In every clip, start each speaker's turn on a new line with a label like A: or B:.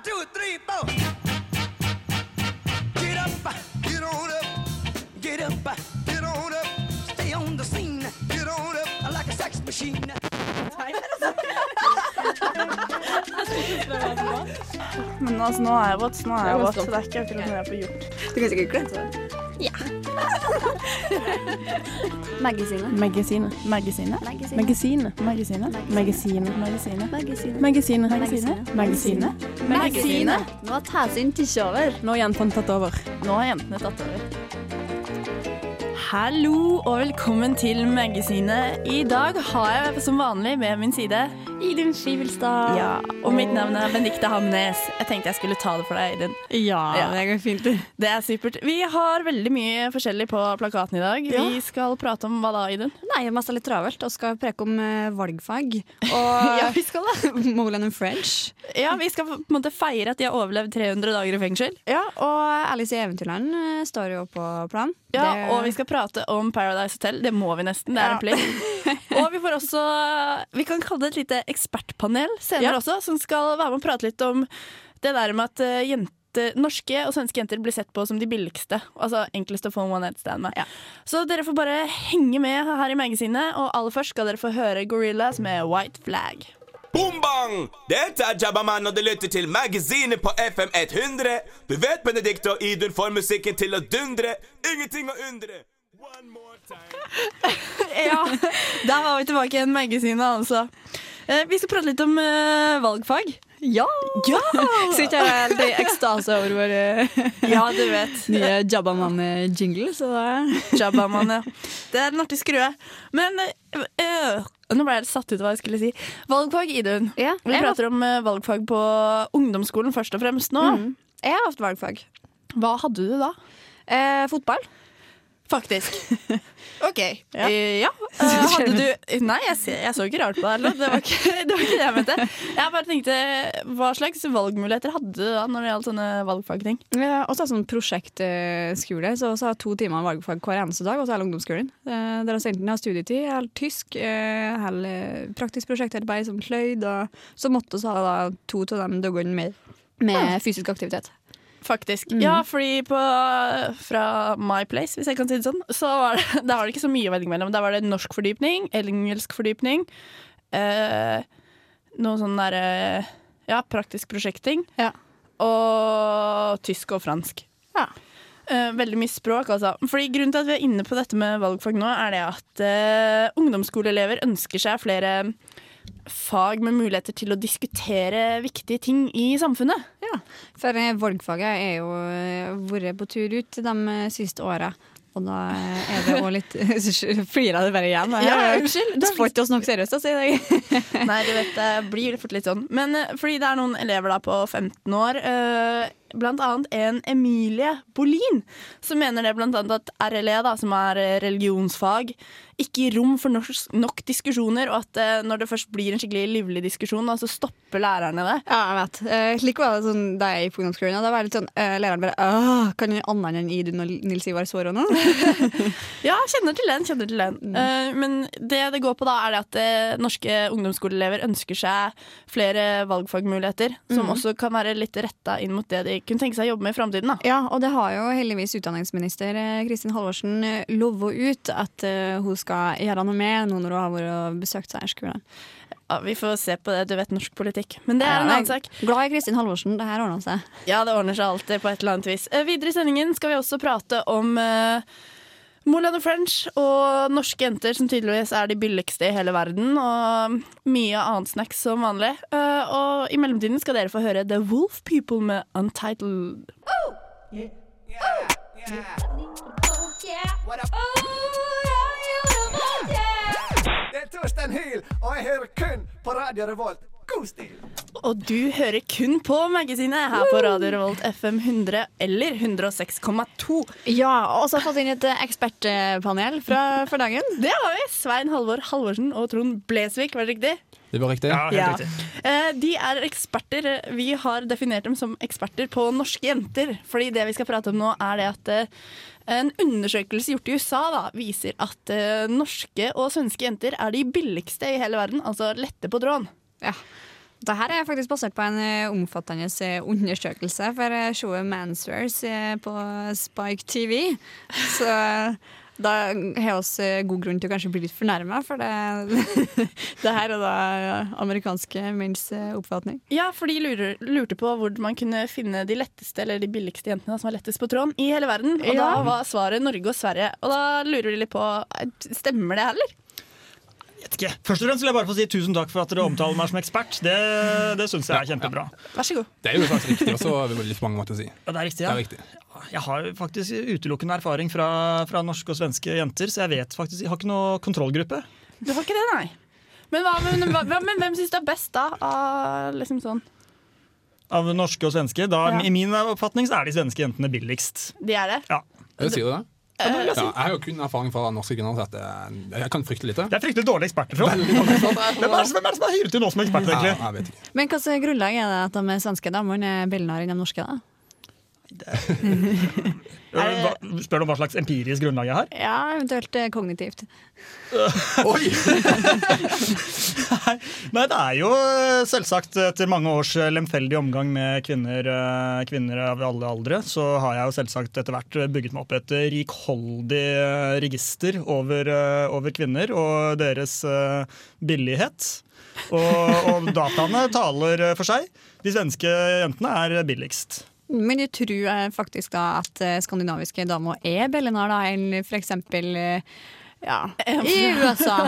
A: One, two, three, four. Get up, get on up, get up, get on up. Stay on the scene, get on up like a sex machine.
B: Men altså, nå er jeg våt, nå er jeg våt. Så det er ikke akkurat noe jeg får gjort.
C: Du kan sikkert glemme det. Ja.
B: Magasinet. Magasinet.
C: Magasinet.
B: Magasinet. Magasinet. Magasinet. Magasinet. Magasinet. Magasinet. Magasinet.
C: Nå Nå Tasin over.
B: Nå har jentene tatt over. Nå har jentene tatt over. Hallo og velkommen til Magasinet. I dag har jeg som vanlig ved min side
C: Idun Skivelstad.
B: Ja, og mitt navn er Benedicte Hamnes. Jeg tenkte jeg skulle ta det for deg, Idun.
C: Ja,
B: Ja.
C: det går fint.
B: Det er supert. Vi har veldig mye forskjellig på plakaten i dag.
C: Ja.
B: Vi skal prate om hva da, Idun?
C: Nei, jeg er litt travelt og skal preke om eh, valgfag. Og
B: Ja, vi skal da.
C: Moland and French.
B: Ja, Vi skal på en måte feire at de har overlevd 300 dager i fengsel.
C: Ja, og Alice i Eventyrland eh, står jo på plan.
B: Ja,
C: Det-
B: Og vi skal prate om Paradise Hotel. Det må vi nesten. Det er
C: Ja.
B: en plikt. og vi får også Vi kan kalle det et lite ekspertpanel senere
C: Ja.
B: også, som skal være med og prate litt om det der med at eh, jenter Norske og svenske jenter blir sett på som de billigste. Altså enklest å få en one night stand med.
C: Ja.
B: Så dere får bare henge med her i magasinet, og aller først skal dere få høre Gorillas med White Flag.
D: Boom bang! Dette er Jabbaman, og du lytter til Magasinet på FM 100. Du vet Benedikt og Idun får musikken til å dundre. Ingenting å undre. One more time.
B: Ja, der var vi tilbake igjen, magasinet altså. Eh, Vi skal prate litt om eh, valgfag.
C: Ja!
B: Ja!
C: ikke jeg helt i ekstase over vår
B: ja, du vet.
C: nye Jabbaman-jingle, så
B: Jabbaman, ja. Det er en artig skrue. Men øh, nå ble jeg satt ut hva jeg skulle si. Valgfag, Idun.
C: Ja,
B: Vi prater om valgfag på ungdomsskolen først og fremst nå.
C: Mm. Jeg har hatt valgfag.
B: Hva hadde du da?
C: Eh, fotball.
B: Faktisk. OK.
C: Ja.
B: Eh, ja. Eh, hadde du Nei, jeg, jeg så ikke rart på deg. Det var ikke, det var ikke det jeg mente. Jeg bare tenkte, Hva slags valgmuligheter hadde du da når det gjaldt sånne valgfagting?
C: Ja, har også sånn prosjektskole, så vi har to timer valgfag hver eneste dag. Og så er ungdomsskolen. Eh, Der vi enten har studietid, eller tysk, eller praktisk prosjektarbeid som sløyd. Og så måtte vi ha da to av de dagene med, med fysisk aktivitet.
B: Faktisk.
C: Mm.
B: Ja, fordi på, fra My Place, hvis jeg kan si det sånn, så var det, der var det ikke så mye å velge mellom. Der var det norsk fordypning, engelsk fordypning, eh, noe sånn derre Ja, praktisk prosjekting.
C: Ja.
B: Og tysk og fransk.
C: Ja.
B: Eh, veldig mye språk, altså. Fordi Grunnen til at vi er inne på dette med valgfag nå, er det at eh, ungdomsskoleelever ønsker seg flere fag med muligheter til å diskutere viktige ting i samfunnet.
C: Ja, for eh, valgfaget er jo eh, vært på tur ut de eh, siste åra. Og da er det òg litt Flirer du bare igjen?
B: Ja,
C: unnskyld.
B: unnskyld.
C: får ikke oss nok seriøst altså, i dag.
B: Nei, du vet, det blir fort litt sånn. Men fordi det er noen elever da på 15 år, eh, annet en Emilie Bolin, som mener det annet at RLE, da, som er eh, religionsfag, ikke gir rom for nok, diskusjoner, og at eh, når det først blir en skikkelig livlig diskusjon, da, så stopper lærerne det.
C: Ja, jeg vet. Eh, slik var det sånn da jeg gikk på ungdomsskolen. Da var det litt sånn, eh, Læreren bare Åh, Kan du annet enn Idun og Nils Ivar Svara nå?
B: Ja, kjenner til den. kjenner til den. Eh, men det det går på, da, er det at eh, norske ungdomsskoleelever ønsker seg flere valgfagmuligheter, som også kan være litt retta inn mot det de kunne tenke seg å jobbe med i framtiden.
C: Ja, og det har jo heldigvis utdanningsminister eh, Kristin Halvorsen eh, lova ut at eh, hun skal gjøre noe med nå når hun har vært og besøkt seierskolen.
B: Ja, vi får se på det. Du vet norsk politikk. Men det er en annen sak.
C: Glad i Kristin Halvorsen. Det her ordner seg.
B: Ja, det ordner seg alltid på et eller annet vis. Videre i sendingen skal vi også prate om uh, Moulin og French og norske jenter som tydeligvis er de billigste i hele verden, og mye annet snacks som vanlig. Eh, og i mellomtiden skal dere få høre The Wolf People med Untitled.
A: Det er Torstein Hyl, og jeg hører kun på Radio Revolt. God stil!
B: Og du hører kun på magasinet her på Radio Revolt FM 100 eller 106,2.
C: Ja, og så har vi fått inn et eh, ekspertpanel fra, for dagen.
B: Det har vi. Svein Halvor Halvorsen og Trond Blesvik, var det riktig?
E: Det var riktig.
B: Ja. Eh, De er eksperter. Vi har definert dem som eksperter på norske jenter. Fordi det vi skal prate om nå, er det at eh, en undersøkelse gjort i USA da, viser at norske og svenske jenter er de billigste i hele verden. Altså lette på tråden.
C: Ja. Det her er faktisk basert på en eh, omfattende eh, undersøkelse for eh, showet Manswears på Spike TV. Så da har vi god grunn til å kanskje bli litt fornærma, for det, det her er da amerikanske menns oppfatning.
B: Ja, for de lurer, lurte på hvor man kunne finne de letteste eller de billigste jentene som var lettest på tråden i hele verden. Og
C: Ja.
B: da var svaret Norge og Sverige. Og da lurer de litt på Stemmer det her, eller?
E: Vet ikke. Først og fremst vil jeg bare få si tusen takk for at dere omtaler meg som ekspert. Det, det syns jeg er kjempebra.
B: Vær så god.
F: Det er jo faktisk riktig også, vil jeg på mange måter si.
E: Ja, det er riktig,
F: Det er riktig.
E: Jeg har faktisk utelukkende erfaring fra, fra norske og svenske jenter, så jeg vet faktisk Jeg har ikke noe kontrollgruppe.
B: Du har ikke det, nei? Men, hva, men, hva, men hvem syns det er best, da? Av liksom sånn
E: Av norske og svenske. Da,
B: Ja.
E: I min oppfatning så er de svenske jentene billigst.
B: De er det?
E: Ja.
F: Jeg sier det.
B: Eh,
F: Ja, jeg har jo kun erfaring fra norske kvinner, at jeg, kan frykte litt.
E: Det er fryktelig dårlige eksperter, tror jeg. Hvem er, det som, er hyret inn nå som ekspert,
F: Ja,
E: egentlig?
F: jeg vet ikke.
C: Men hvilket grunnlag er det at de svenske damene er billigere enn de norske? da?
E: Spør du om hva slags empirisk grunnlag jeg har?
C: Ja, eventuelt eh, kognitivt.
F: Oi!
E: Nei, det er jo eh, selvsagt etter mange års eh, lemfeldig omgang med kvinner, kvinner av alle aldre, så har jeg jo selvsagt etter hvert bygget meg opp et rikholdig register over, over kvinner og deres billighet. Og, og dataene taler for seg. De svenske jentene er billigst.
C: Men jeg tror eh, faktisk da at eh, skandinaviske damer er Bellinar da enn f.eks. Ja, i USA.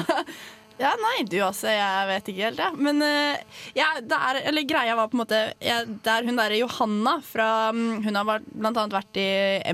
B: Ja, nei, du også. Jeg vet ikke helt, jeg. Men eh, ja, det er, eller greia var på en måte ja, Det er hun derre Johanna fra mm, Hun har vært, blant annet vært i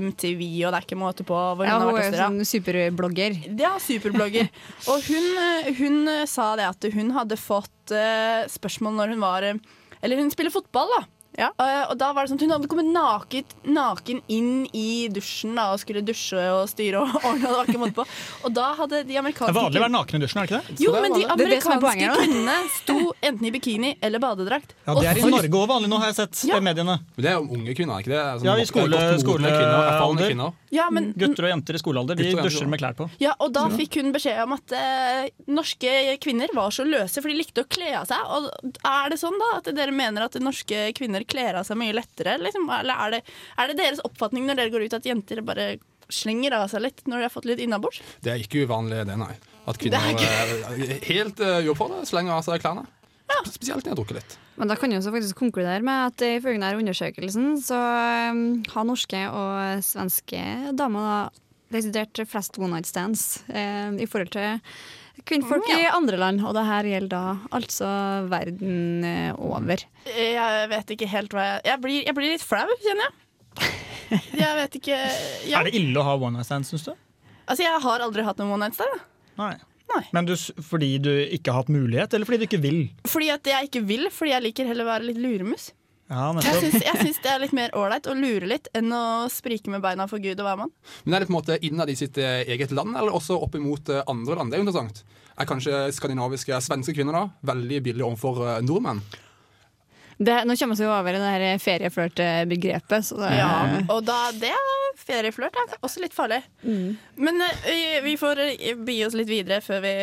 B: MTV, og det er ikke måte på hvor hun
C: Ja,
B: har
C: hun
B: vært
C: er
B: og
C: jo sånn superblogger.
B: Ja, superblogger. Og hun, eh, hun eh, sa det at hun hadde fått uh, spørsmål når hun var eh, Eller hun spiller fotball, da.
C: Ja.
B: Uh, og da var det sånn at Hun hadde kommet naket, naken inn i dusjen da, og skulle dusje og styre og ordne. Og det var ikke måte på. Og da hadde de amerikanske
E: Det er vanlig å være naken i dusjen, er det ikke det?
B: Jo,
F: det
B: men de
C: er er
B: amerikanske kvinnene sto enten i bikini eller badedrakt.
E: Ja, Det er i Norge òg vanlig nå, har jeg sett
B: Ja.
E: i mediene.
F: Det er jo unge kvinner, er ikke det? Som
E: Ja, i skole-
F: godt modne
E: skole-
F: kvinner, erfarne
E: alder.
F: kvinner.
B: Ja, men,
E: Gutter og jenter i skolealder de dusjer med klær på.
B: ja, og da fikk hun beskjed om at eh, norske kvinner var så løse, for de likte å kle av seg. Og er det sånn da at dere mener at norske kvinner kler av seg mye lettere? Liksom? Eller er det, er det deres oppfatning når dere går ut at jenter bare slenger av seg litt når de har fått litt innabords?
F: Det er ikke uvanlig, det, nei. At kvinner ikke... helt uh, uoppfordret slenger av seg klærne. Spesielt når de har drukket litt.
C: Men da kan jeg også faktisk konkludere med at ifølge denne undersøkelsen så um, har norske og svenske damer da desidert flest one night stands eh, i forhold til kvinnfolk i andre land. Og det her gjelder da altså verden eh, over.
B: Jeg vet ikke helt hva jeg Jeg blir, jeg blir litt flau, kjenner jeg. Jeg vet ikke ja.
E: Er det ille å ha one night stand, syns du?
B: Altså, jeg har aldri hatt noen one night stand.
E: Nei.
B: Nei.
E: Men du, fordi du ikke har hatt mulighet, eller fordi du ikke vil?
B: Fordi at jeg ikke vil, fordi jeg liker heller å være litt luremus.
E: Ja,
B: Jeg syns, jeg syns det er litt mer ålreit å lure litt enn å sprike med beina for Gud og hvermann.
F: Men er det på en måte innad i sitt eh, eget land, eller også opp imot eh, andre land? Det er jo interessant. Er kanskje skandinaviske svenske kvinner da veldig billige overfor eh, nordmenn?
C: Det, nå kommer vi over i det her ferieflørt-begrepet. Det,
B: Ja, og da, det er ferieflørt. er Også litt farlig. Men eh, vi, får by begi oss litt videre før vi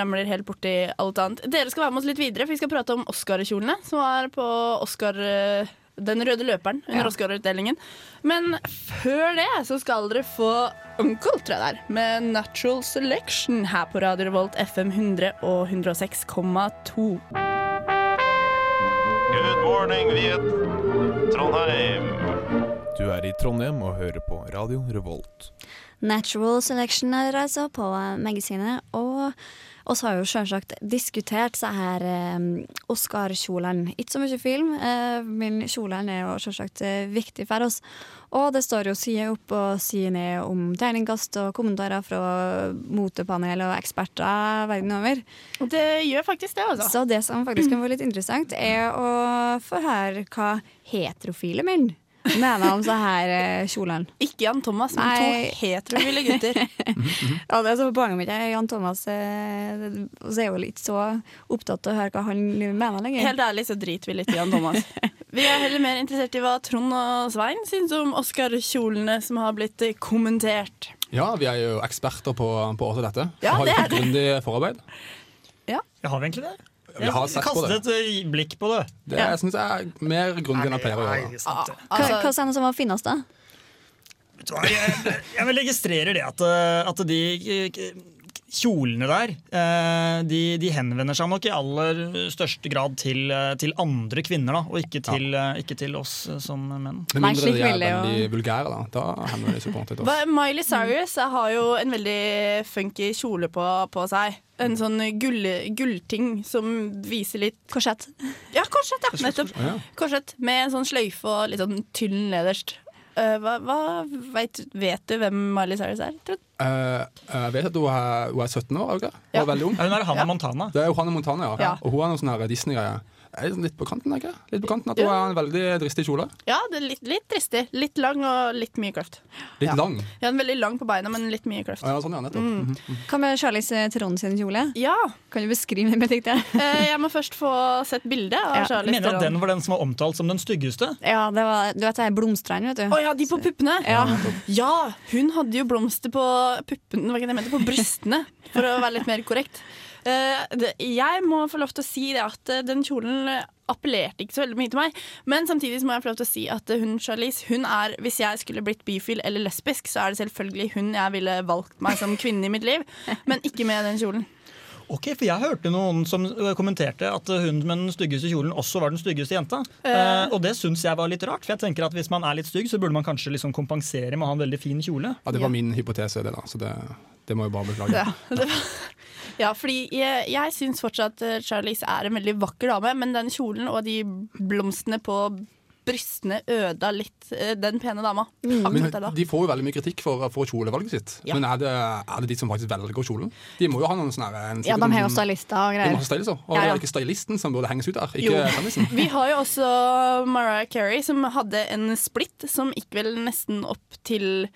B: ramler helt borti alt annet. Dere skal være med oss litt videre, for vi skal prate om Oscar-kjolene, som var på Oscar... eh, Den røde løperen under
C: Ja.
B: Oscar-utdelingen. Men før det så skal dere få Uncle, tror jeg det er, med Natural Selection her på Radio Revolt FM 100 og 106,2.
G: Good morning, Viet. Trondheim.
H: Du er i Trondheim og hører på Radio Revolt.
C: Natural Selection er altså på magasinet. Og oss har jo selvsagt diskutert så her eh, Oscar-kjolene. Ikke så mye film, eh, men kjolene er jo selvsagt eh, viktig for oss. Og det står jo side opp og side ned om tegningkast og kommentarer fra motepanel og eksperter verden over.
B: Det gjør faktisk det, altså.
C: Så det som faktisk kan være litt interessant, er å få høre hva heterofile menn mener om så her eh, kjolene.
B: Ikke Jan Thomas, men
C: Nei.
B: to heterofile gutter.
C: Ja, det er så Poenget mitt er Jan Thomas eh, så er jo litt så opptatt av å høre hva han mener lenger.
B: Helt ærlig så driter vi litt i Jan Thomas. Vi er heller mer interessert i hva Trond og Svein syns om Oscar-kjolene som har blitt eh, kommentert.
F: Ja, vi er jo eksperter på, på også dette.
B: Ja,
F: har
B: det
F: jo
B: er
F: et grundig forarbeid.
E: Ja, har vi egentlig det?
F: Vi har sett på
E: Kastet et blikk på det.
F: Det syns jeg er mer grunn til pleier å gjøre.
E: Det.
C: Hva,
B: Altså-
C: hva er det som var finest, da?
E: Jeg, jeg vil registrerer det at, eh, at de eh, kjolene der, eh, de, de henvender seg nok i aller største grad til, eh, til andre kvinner, da, og ikke til, ja. ikke til oss eh, som menn.
F: Med mindre de er veldig vulgære, da. Da henvender de seg på til oss.
B: Miley Cyrus har jo en veldig funky kjole på, på seg. En sånn gull, gullting som viser litt
C: Korsett.
B: Ja, korsett, ja. Nettopp.
F: Ja.
B: Korsett Med en sånn sløyfe og litt sånn tynn nederst. Eh, hva, hva vet, vet du hvem Miley Cyrus er? Trond?
F: Uh, jeg vet at hun er, hun er 17 år, okay? hun?
B: Ja.
F: er veldig ung.
E: Ja, hun er Hannah
B: Ja.
E: Montana.
F: Det er jo Hannah Montana, ja.
B: Ja.
F: Og hun er noe sånn Disney-greie. Er litt på kanten, ikke? Litt på kanten At hun
B: Ja.
F: er en veldig dristig kjole.
B: Ja, det er litt, litt dristig. Litt lang og litt mye kløft.
F: Litt
B: Ja.
F: lang.
B: Ja, den er veldig lang på beina, men litt mye kløft.
F: Ja, sånn, ja, nettopp. Mhm.
C: Hva med Charlize Theron sin kjole?
B: Ja,
C: Kan du beskrive den,
B: eh, jeg må først få sett bildet av
C: Ja.
B: Charlize
E: du mener at den var den som var omtalt som den styggeste.
C: Ja, det var, du vet det er blomstene, vet du.
B: Å ja, de på puppene!
C: Ja.
B: Ja, hun hadde jo blomster på puppene, hva ikke det jeg mente, på brystene, for å være litt mer korrekt. Eh, jeg må få lov til å si det at eh, den kjolen appellerte ikke så veldig mye til meg. Men samtidig må jeg få lov til å si at eh, hun Charlize, hun er, hvis jeg skulle blitt bifil eller lesbisk, så er det selvfølgelig hun jeg ville valgt meg som kvinne i mitt liv. Men ikke med den kjolen.
E: Ok, for Jeg hørte noen som eh, kommenterte at hun med den styggeste kjolen også var den styggeste jenta. Eh, og det syns jeg var litt rart, for jeg tenker at hvis man er litt stygg, så burde man kanskje liksom kompensere med å ha en veldig fin kjole.
F: Ja, det var min hypotese, det da. Så det, det må jeg bare beklage.
B: Ja, det var, ja fordi jeg, jeg syns fortsatt eh, Charlize er en veldig vakker dame, men den kjolen og de blomstene på brystene øda litt eh, den pene dama.
F: Men
B: da.
F: De får jo veldig mye kritikk for, for kjolevalget sitt.
B: Ja.
F: Men er det, er det de som faktisk velger kjolen? De må jo ha noen sånne en-
C: Ja, de har jo
F: sånn-
C: stylister og
F: De må
C: greier.
F: ha stylister. Og
C: Ja, ja.
F: det er ikke stylisten som burde henges ut der, ikke
B: Jo. Vi har jo også Mariah Carey, som hadde en splitt som gikk vel nesten opp til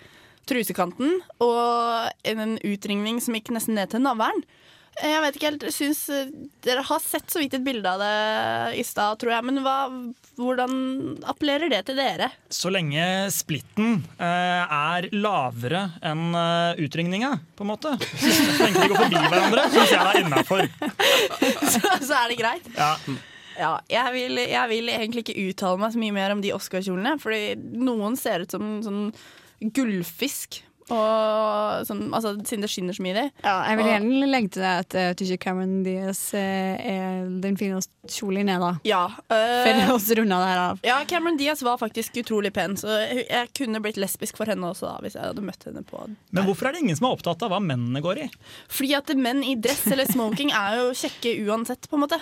B: trusekanten, og en utringning som gikk nesten ned til navlen. Jeg vet ikke helt, jeg synes eh, Dere har sett så vidt et bilde av det i stad, tror jeg. Men hva, hvordan appellerer det til dere?
E: Så lenge splitten eh, er lavere enn uh, utringninga, på en måte. Så lenge de går forbi hverandre, syns jeg det er innafor.
B: så, så er det greit.
E: Ja.
B: Ja, jeg vil, jeg vil egentlig ikke uttale meg så mye mer om de Oscar-kjolene, fordi noen ser ut som sånn gullfisk. Og sånn, altså, siden det skinner så mye i det.
C: Ja, jeg vil gjerne legge til deg at uh, tror Cameron Diaz uh, er den fineste kjolen er, da.
B: Ja,
C: For
B: øh,
C: å runde det her av.
B: ja, Cameron Diaz var faktisk utrolig pen, så jeg jeg kunne blitt lesbisk for henne også da, hvis jeg hadde møtt henne på
E: Men hvorfor er det ingen som er opptatt av hva mennene går i?
B: Fordi at menn i dress eller smoking er jo kjekke uansett, på en måte.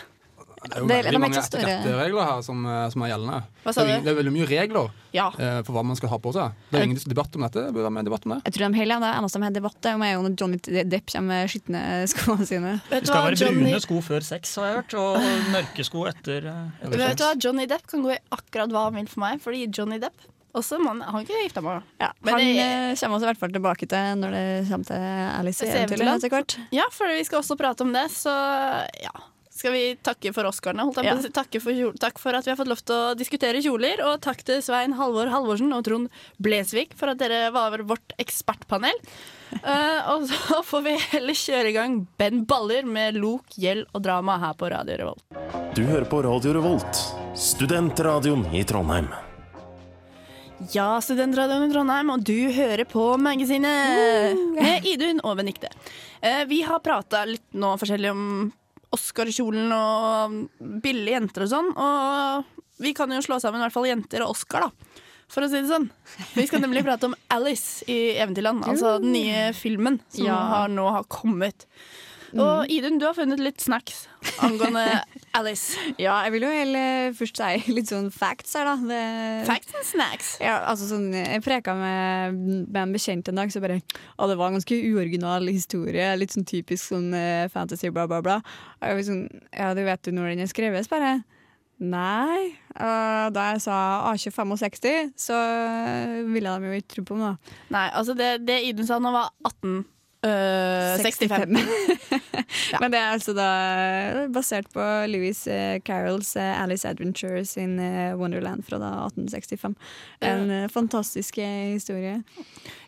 F: Det er jo
C: Det-
F: veldig mange etterregler her som, eh, som er gjeldende.
B: Hva sa
F: det, er,
B: du?
F: det er veldig mye regler
B: Ja.
F: uh, for hva man skal ha på seg. Det er ingen debatt om dette. Burde være med debatt om det.
C: Jeg tror de heller det eneste de har debatt om, er jo når Johnny Depp kommer med skitne skoene sine.
B: Vet
E: Det skal være
B: Johnny,
E: brune sko før sex, har jeg hørt, og mørke sko etter, eh, etter
B: vet du hva. Johnny Depp kan gå i akkurat hva han vil for meg, fordi Johnny Depp også mann, han ikke gifta meg.
C: Ja, han
B: det-
C: eh, kommer oss i hvert fall tilbake til når det kommer til Alice
B: eventuelt
C: etter hvert.
B: Ja, for vi skal også prate om det, så ja. Skal vi takke for Oscarene? Takke for, takk for at vi har fått lov til å diskutere kjoler. Og takk til Svein Halvor Halvorsen og Trond Blesvik for at dere var vårt ekspertpanel. Uh, og så får vi heller kjøre i gang Ben Baller med lok, gjeld og drama her på Radio Revolt.
I: Du hører på Radio Revolt, studentradioen i Trondheim.
B: Ja, Studentradioen i Trondheim, og du hører på Magasinet med Idun og Benikte. Eh, vi har prata litt nå forskjellig om Oscar-kjolen og billige jenter og sånn, og vi kan jo slå sammen i hvert fall jenter og Oscar, da. For å si det sånn. Vi skal nemlig prate om Alice i Eventyrland, altså den nye filmen som
C: Ja.
B: har, nå har kommet. Og Idun, du har funnet litt snacks angående Alice.
C: Ja, jeg vil jo heller først si litt sånn facts her, da. Det,
B: Facts and snacks.
C: Ja, altså sånn, Jeg preka med, med en bekjent en dag, så bare Å, det var en ganske uoriginal historie. Litt sånn typisk sånn eh, fantasy, bla, bla, bla. Og jeg var sånn Ja, du vet jo når den er skrevet? Bare Nei. Og da jeg sa A265, så ville de jo ikke tro på meg.
B: Nei, altså det, det Idun sa, nå var 18 Øh, 65.
C: Men det er altså da basert på Louis eh, Carrolls eh, Alice Adventures in eh, Wonderland fra da 1865. En uh. fantastisk eh, historie.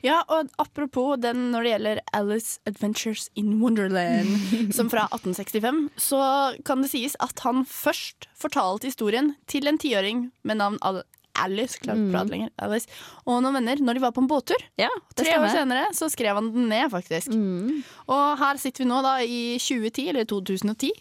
B: Ja, og apropos den når det gjelder Alice Adventures in Wonderland, som fra 1865, så kan det sies at han først fortalte historien til en tiåring med navn Al klarer ikke
C: å
B: prate lenger, Alice, og noen venner når de var på en båttur.
C: Ja,
B: Tre år senere så skrev han den ned, faktisk.
C: Mm.
B: Og her sitter vi nå da i 2010, eller 2010,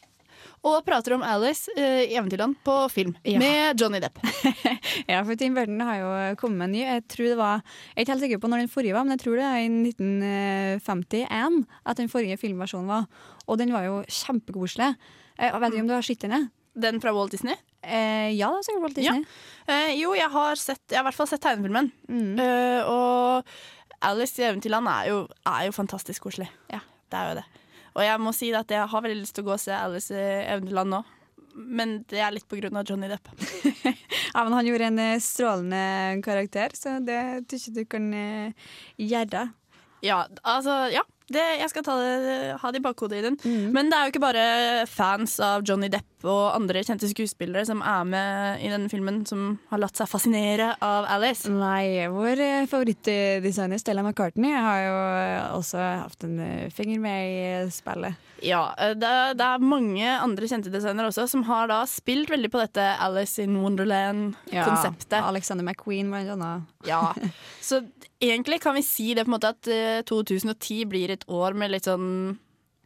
B: og prater om Alice eh, Eventyrland på film,
C: Ja.
B: med Johnny Depp.
C: Ja, for Tim Burton har jo kommet med en ny. Jeg tror det var, jeg er ikke helt sikker på når den forrige var, men jeg tror det er i 1951 at den forrige filmversjonen var. Og den var jo kjempekoselig. Eh, Jeg vet ikke om du har sett den?
B: Den fra Walt Disney.
C: Eh, ja, det har sikkert Walt Disney.
B: Eh, jo, jeg har, sett, jeg har i hvert fall sett tegnefilmen.
C: Mm.
B: Eh, og Alice i Eventyrland er jo, er jo fantastisk koselig. Ja, det er jo det. Og jeg må si at jeg har veldig lyst til å gå og se Alice i Eventyrland nå. Men det er litt på grunn av Johnny Depp.
C: Ja, men han gjorde en eh, strålende karakter, så det tror jeg du kan eh, gjøre.
B: Ja, altså, ja. Det, jeg skal ta det, ha det i bakhodet i den.
C: Mm.
B: Men det er jo ikke bare fans av Johnny Depp og andre kjente skuespillere som er med i denne filmen, som har latt seg fascinere av Alice.
C: Nei, vår eh, favorittdesigner Stella McCartney har jo eh, også hatt en eh, finger med i spillet.
B: Ja, eh, det, det er mange andre kjente designere også som har da spilt veldig på dette Alice in Wonderland-konseptet.
C: Ja, Alexander McQueen, blant annet.
B: Ja, Så egentlig kan vi si det på en måte at eh, 2010 blir et år med litt sånn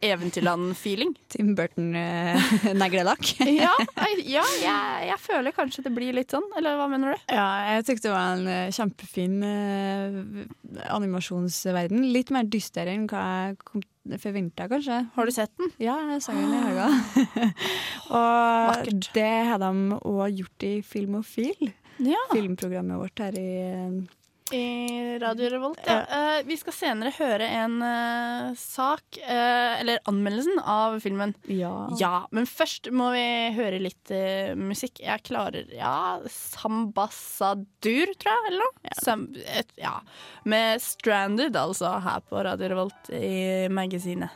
B: Eventyrland-feeling.
C: Tim Burton-neglelakk.
B: ja, jeg- ja jeg, jeg føler kanskje det blir litt sånn, eller hva mener du?
C: Ja, jeg syntes det var en eh, kjempefin uh, animasjonsverden. Litt mer dyster enn hva jeg forventa, kanskje.
B: Har du sett den?
C: Ja, jeg sang den i helga. og
B: Vakkert.
C: det har de òg gjort i Filmofil,
B: Ja.
C: filmprogrammet vårt her i eh,
B: I Radio Revolt, ja. Uh, vi skal senere høre en uh, sak, uh, eller anmeldelsen av filmen.
C: Ja.
B: Ja, men først må vi høre litt musikk. Jeg klarer Ja, Sambassadur, tror jeg, eller noe? Sam, et, ja. Med Stranded, altså, her på Radio Revolt i magasinet.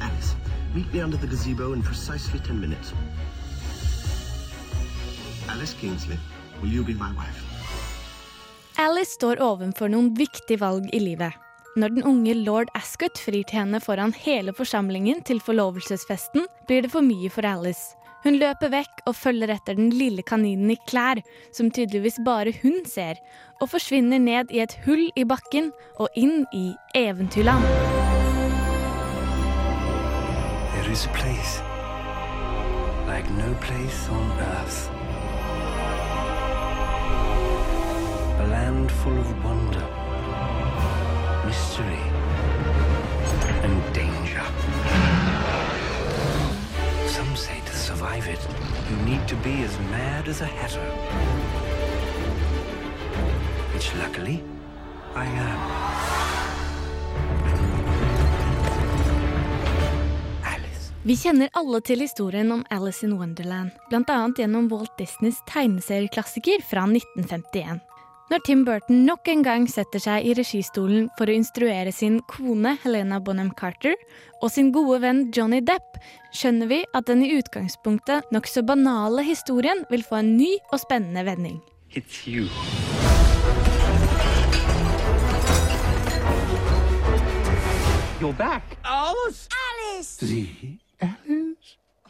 J: Alice, meet me under the gazebo in precisely ten minutes. Alice Kingsley, will you be my wife?
K: Alice står ovenfor noen viktige valg i livet. Når den unge lord Ascot frir til henne foran hele forsamlingen til forlovelsesfesten, blir det for mye for Alice. Hun løper vekk og følger etter den lille kaninen i klær, som tydeligvis bare hun ser, og forsvinner ned i et hull i bakken og inn i Eventyrland.
L: There is a place like no place on earth. A land full of wonder, mystery, and danger. Some say to survive it, you need to be as mad as a hatter. Which luckily, I am.
K: Vi kjenner alle til historien om Alice in Wonderland, bl.a. gjennom Walt Disneys tegneserieklassiker fra 1951. Når Tim Burton nok en gang setter seg i registolen for å instruere sin kone Helena Bonham Carter og sin gode venn Johnny Depp, skjønner vi at den i utgangspunktet nokså banale historien vil få en ny og spennende vending.
L: It's you. You're back. Alice!
A: Alice!
L: The Alice?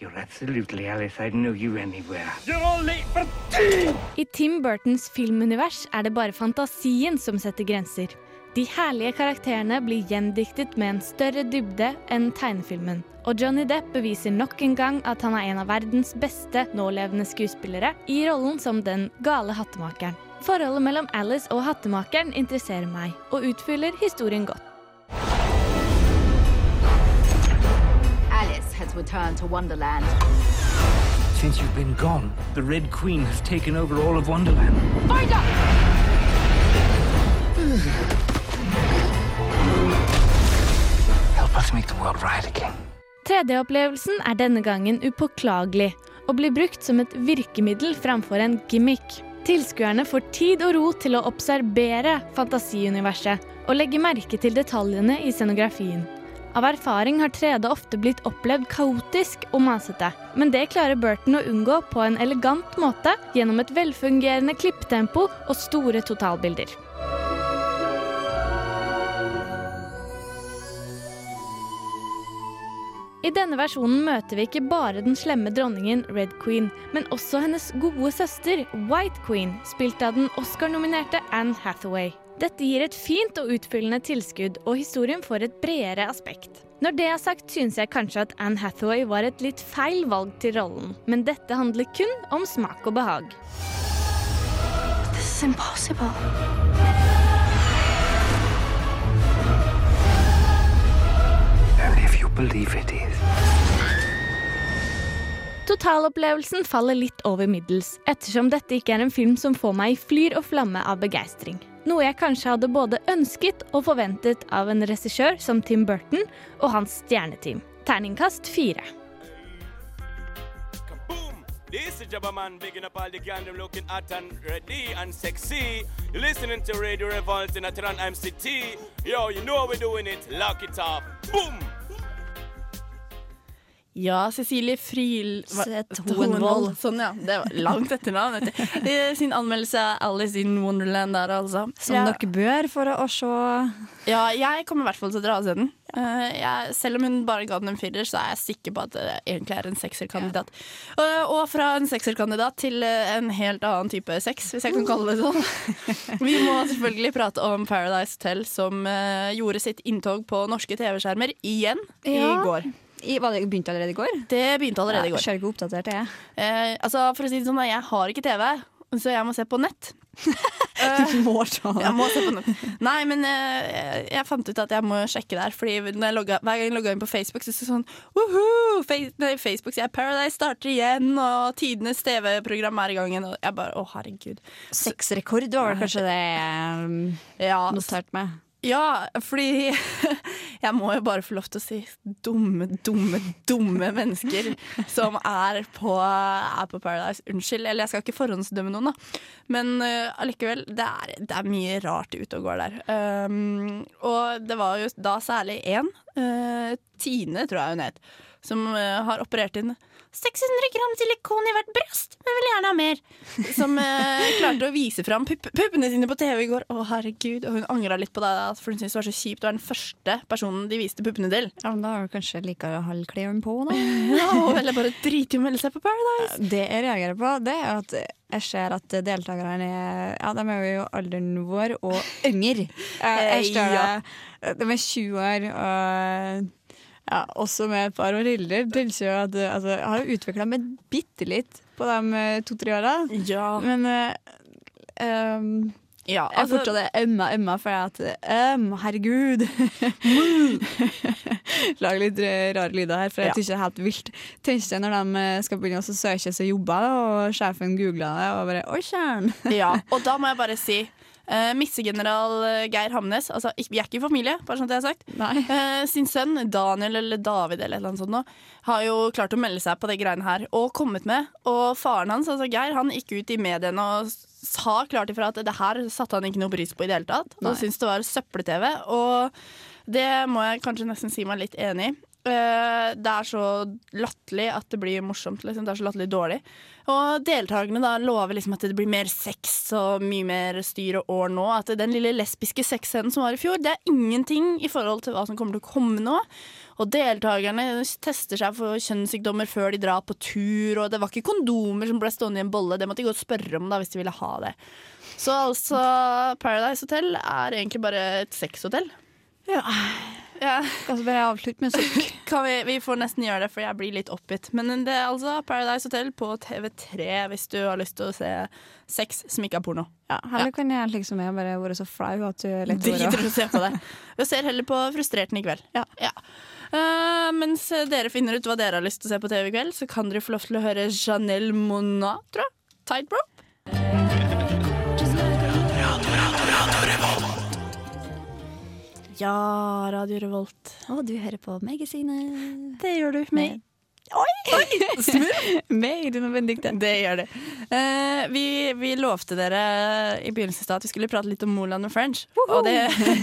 L: You're absolutely Alice. I'd know you anywhere.
A: You're all late for tea!
K: I Tim Burtons filmunivers er det bare fantasien som setter grenser. De herlige karakterene blir gjendiktet med en større dybde enn tegnefilmen. Og Johnny Depp beviser nok en gang at han er en av verdens beste nålevende skuespillere i rollen som den gale hattemakeren. Forholdet mellom Alice og hattemakeren interesserer meg, og utfyller historien godt.
M: Alice return to Wonderland.
L: Since you've been gone, the Red Queen has taken over all of Wonderland.
M: Find her!
L: Help us make the world right again.
K: 3D-opplevelsen er denne gangen upåklagelig og blir brukt som et virkemiddel framfor en gimmick. Tilskuerne får tid og ro til å observere fantasiuniverset og legge merke til detaljene i scenografien. Av erfaring har 3D ofte blitt opplevd kaotisk og masete, men det klarer Burton å unngå på en elegant måte gjennom et velfungerende klipptempo og store totalbilder. I denne versjonen møter vi ikke bare den slemme dronningen Red Queen, men også hennes gode søster White Queen, spilt av den Oscar-nominerte Anne Hathaway. Dette gir et fint og utfyllende tilskudd, og historien får et bredere aspekt. Når det er sagt, syns jeg kanskje at Anne Hathaway var et litt feil valg til rollen, men dette handler kun om smak og behag.
N: This is impossible.
L: Only if you believe it is.
K: Totalopplevelsen faller litt over middels, ettersom dette ikke er en film som får meg i flyr og flamme av begeistring. Noe jeg kanskje hadde både ønsket og forventet av en regissør som Tim Burton og hans stjerneteam. Terningkast fire.
D: This is Jabba Man, bigging up all the gang, looking at and ready and sexy. You're listening to Radio Revolt in Atran MCT. Yo, you know how we're doing it. Lock it up. Boom!
B: Ja, Cecilie Friel... hva- Sånn, ja. Det var langt etternavn. du. I sin anmeldelse av Alice in Wonderland der, altså.
C: Som
B: Ja.
C: dere bør for å se
B: Ja, jeg kommer i hvert fall til å dra og se den. Uh, jeg, selv om hun bare ga den en firer, så er jeg sikker på at det egentlig er en sekserkandidat. Uh, og fra en sekserkandidat til eh, en helt annen type sex, hvis jeg kan kalle det sånn. Vi må selvfølgelig prate om Paradise Hotel, som uh, gjorde sitt inntog på norske TV-skjermer igjen i går.
C: I, det begynte allerede i går?
B: Det begynte allerede i går.
C: Ser ikke oppdatert, jeg.
B: Eh, altså, for å si det sånn, jeg har ikke TV, så jeg må se på nett.
C: Du må ta det.
B: Jeg må se på nett. Nei, men eh, jeg fant ut at jeg må sjekke der. Fordi logga, Hver gang jeg logga inn på Facebook, så sånn Woohoo! Facebook sier Paradise starter igjen, og tidenes TV-program er i gang igjen. Og jeg bare Å, herregud.
C: Sexrekord var vel kanskje det jeg
B: Ja,
C: noterte meg.
B: Ja, fordi jeg må jo bare få lov til å si dumme, dumme, dumme mennesker som er på, er på Paradise. Unnskyld, eller jeg skal ikke forhåndsdømme noen, da. Men uh, det er, det er mye rart ute og går der. Um, og det var jo da særlig én, uh, Tine tror jeg hun het, som uh, har operert inn 600 gram silikon i hvert bryst, men vil gjerne ha mer. Som uh, klarte å vise fram puppene sine på TV i går. Å, herregud. Og hun angra litt på det, for hun syntes det var så kjipt. Det var den første personen de viste puppene til.
C: Ja, men Da er hun kanskje like å ha klærne på, da.
B: Ja, eller bare drite i å melde seg på Paradise.
C: Det jeg reagerer på, det er at jeg ser at deltakerne er Ja, de er jo alderen vår og yngre. Jeg, ser det. De er 20 år og ja, også med et par år eldre. Det synes jo at, altså, jeg har jo utvikla meg bitte litt på de to-tre åra.
B: Ja.
C: Men uh, um,
B: Ja,
C: jeg
B: altså-
C: fortsatt ømma, ømma for at um, Herregud. Lag litt eh, rare lyder her, for jeg
B: Ja.
C: syns det er helt vilt. Tenk deg når de eh, skal begynne å søke seg jobber, og sjefen googler det, og bare Oi, kjæren!
B: Ja, og da må jeg bare si uh, Missegeneral eh, Geir Hamnes, altså vi er ikke i familie, bare sånn at jeg har sagt. uh, sin sønn Daniel eller David eller noe sånt nå, har jo klart å melde seg på det greiene her og kommet med. Og faren hans, altså Geir, han gikk ut i mediene og sa klart ifra at det her satte han ikke noe pris på i det hele tatt.
C: Nei.
B: Og syntes det var søppel-TV. Og det må jeg kanskje nesten si meg litt enig i. Uh, det er så latterlig at det blir morsomt. Liksom. Det er så latterlig dårlig. Og deltakerne da lover liksom at det blir mer sex og mye mer styr og år nå. At den lille lesbiske sexscenen som var i fjor, det er ingenting i forhold til hva som kommer til å komme nå. Og deltakerne tester seg for kjønnssykdommer før de drar på tur. Og det var ikke kondomer som ble stående i en bolle, det måtte de og spørre om da hvis de ville ha det. Så altså, Paradise Hotel er egentlig bare et sexhotell.
C: Ja.
B: Ja.
C: Kan vi bare avslutte med sukk?
B: Vi, vi får nesten gjøre det, for jeg blir litt oppgitt. Men det er altså Paradise Hotel på TV3 hvis du har lyst til å se sex som ikke er porno.
C: Ja, Heller kan jeg liksom jeg bare være så flau at du er
B: Driter i å se på det. Jeg ser heller på Frustrerten i kveld.
C: Ja.
B: Eh, mens dere finner ut hva dere har lyst til å se på TV i kveld, så kan dere få lov til å høre Janelle Monat, tror jeg. Tightrope. Ja, Radio Revolt.
C: Å, du hører på Magasinet.
B: Det gjør du. Med Smurf!
C: Med Idun og Benedicte.
B: Det gjør det. Uh, vi, vi lovte dere i begynnelsen at vi skulle prate litt om Moland og French. Og det,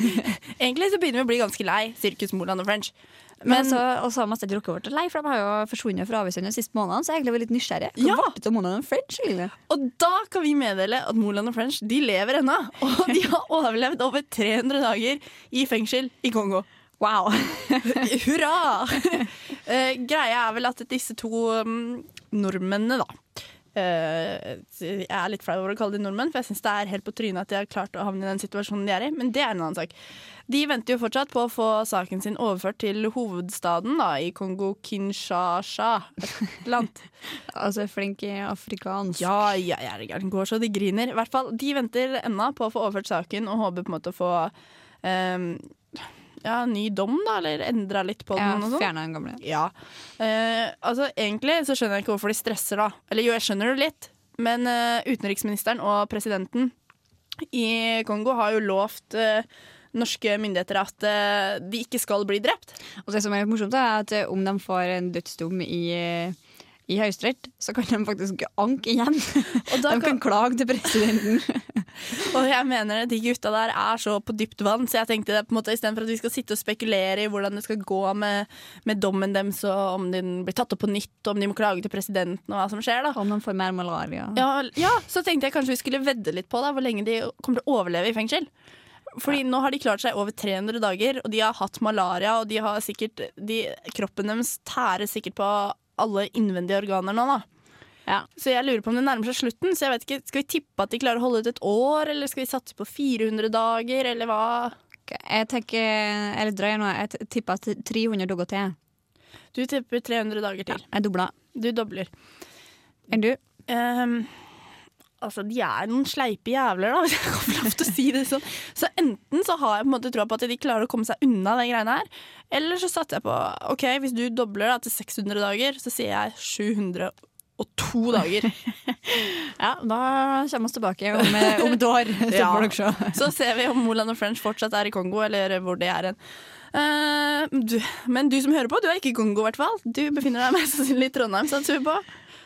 B: egentlig så begynner vi å bli ganske lei Sirkus Moland og French.
C: Men så, og så har masse drukket vårt lei, for de har jo forsvunnet fra Avisund de siste månedene. Så jeg egentlig litt nysgjerrig. Hva
B: Ja.
C: ble det av Moland French? egentlig?
B: Og da kan vi meddele at Moland og French de lever ennå. Og de har overlevd over 300 dager i fengsel i Kongo.
C: Wow!
B: Hurra! Eh, greia er vel at disse to um, nordmennene, da Jeg er litt flau over å kalle de nordmenn, for jeg syns det er helt på trynet at de har klart å havne i den situasjonen de er i, men det er en annen sak. De venter jo fortsatt på å få saken sin overført til hovedstaden da, i Kongo Kinshasa. Et eller annet.
C: altså flink i afrikansk.
B: Ja, ja, jeg er. Går så de griner. I hvert fall, De venter ennå på å få overført saken og håper på en måte å få ehm, ja, ny dom, da, eller endra litt på den.
C: Ja,
B: sånn.
C: Fjerna den gamle.
B: Ja. Eh, altså, egentlig så skjønner jeg ikke hvorfor de stresser, da. Eller jo, jeg skjønner det litt. Men eh, utenriksministeren og presidenten i Kongo har jo lovt eh, norske myndigheter at eh, de ikke skal bli drept.
C: Og det som er morsomt, er at eh, om de får en dødsdom i, eh, i Høyesterett, så kan de faktisk anke igjen. De kan klage til presidenten.
B: Og jeg mener de gutta der er så på dypt vann, så jeg tenkte det på en måte istedenfor at vi skal sitte og spekulere i hvordan det skal gå med, med dommen deres, og om den blir tatt opp på nytt, og om de må klage til presidenten, og hva som skjer, da.
C: Om de får mer malaria.
B: Ja, ja, så tenkte jeg kanskje vi skulle vedde litt på da, hvor lenge de kommer til å overleve i fengsel. Fordi nå har de klart seg over 300 dager, og de har hatt malaria, og de har sikkert de, Kroppen deres tærer sikkert på alle innvendige organer nå, da.
C: Ja.
B: Så jeg lurer på om det nærmer seg slutten. Så jeg vet ikke, Skal vi tippe at de klarer å holde ut et år, eller skal vi satse på 400 dager, eller hva?
C: Jeg tenker, eller drøyer nå, jeg tipper at 300 dager til.
B: Du tipper 300 dager til.
C: Jeg dobler.
B: Du dobler.
C: Enn du?
B: Ehm, altså, de er noen sleipe jævler, da, hvis jeg kan få lov til å si det sånn. Så enten så har jeg på en måte troa på at de klarer å komme seg unna de greiene her, eller så satser jeg på OK, hvis du dobler da, til 600 dager, så sier jeg 702 dager.
C: Ja, da kommer vi tilbake om, eh, om et år. Så
B: Ja. Så ser vi om Moland og French fortsatt er i Kongo, eller hvor det er hen. Uh, men du som hører på, du er ikke i Kongo, i hvert fall. Du befinner deg mest sannsynlig i Trondheim, satser vi på.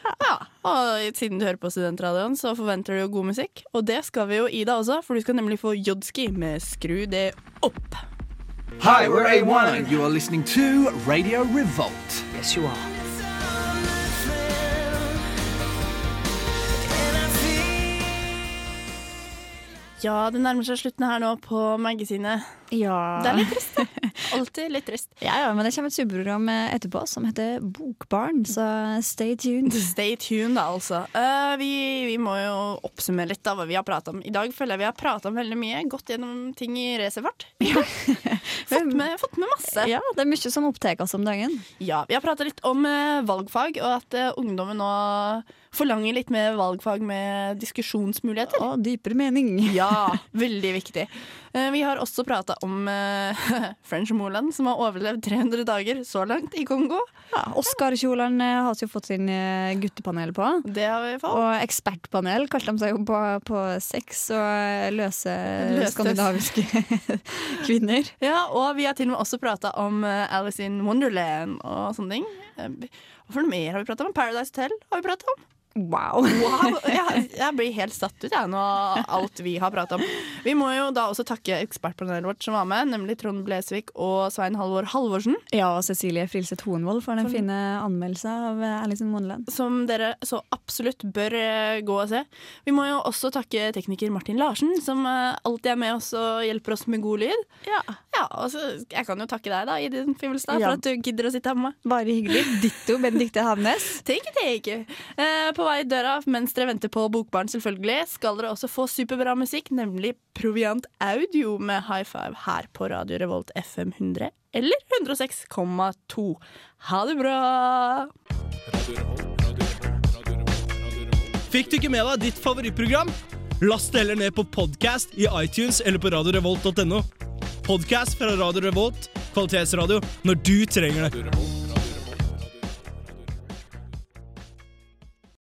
B: Ja, og siden du hører på Studentradioen, så forventer du jo god musikk. Og det skal vi jo i deg også, for du skal nemlig få Jodski med Skru det opp.
O: Hi, we're A1 and you are listening to Radio Revolt. Yes, you are.
B: Ja, det nærmer seg slutten her nå på magasinet.
C: Ja.
B: Det er litt trist. Alltid litt trist.
C: Ja, ja, men det kommer et superprogram eh, etterpå som heter Bokbarn, så stay tuned.
B: Stay tuned, da, altså. Uh, vi, vi må jo oppsummere litt av hva vi har prata om. I dag føler jeg vi har prata om veldig mye. Gått gjennom ting i racerfart. fått, med, fått med masse.
C: Ja, det er mye som opptar oss om dagen.
B: Ja, Vi har prata litt om uh, valgfag, og at uh, ungdommen nå forlanger litt mer valgfag med diskusjonsmuligheter.
C: Og dypere mening.
B: Ja, veldig viktig. Eh, vi har også prata om eh, French Moland, som har overlevd 300 dager så langt i Kongo.
C: Ja, Oscar-kjolene eh, har vi jo fått sin guttepanel på.
B: Det har vi fått.
C: Og ekspertpanel kalte de seg jo på, på sex og løse
B: Løstøs.
C: skandinaviske kvinner.
B: Ja, og vi har til og med også prata om Alice in Wonderland og sånne ting. Hva for noe mer har vi prata om? Paradise Hotel har vi prata om.
C: Wow.
B: Wow, jeg, jeg blir helt satt ut jeg, nå alt vi har prata om. Vi må jo da også takke ekspertpanelet vårt som var med, nemlig Trond Blesvik og Svein Halvor Halvorsen.
C: Ja, og Cecilie Frilseth Hoenvold for den
B: For-
C: fine anmeldelsen av Alison Moneland.
B: Som dere så absolutt bør eh, gå og se. Vi må jo også takke tekniker Martin Larsen, som eh, alltid er med oss og hjelper oss med god lyd. Ja, og så, Jeg kan jo takke deg, da, Idun Fivelstad,
C: Ja.
B: for at du gidder å sitte her med meg.
C: Bare hyggelig. Ditto Benedicte Havnes.
B: Take it, take it. Eh, på vei i døra mens dere venter på Bokbarn, selvfølgelig, skal dere også få superbra musikk, nemlig Proviant Audio med High Five her på Radio Revolt FM 100 eller 106,2. Ha det bra!
P: Fikk du ikke med deg ditt favorittprogram? Last det heller ned på podcast i iTunes eller på radiorevolt.no. Podcast fra Radio Revolt, kvalitetsradio, når du trenger det.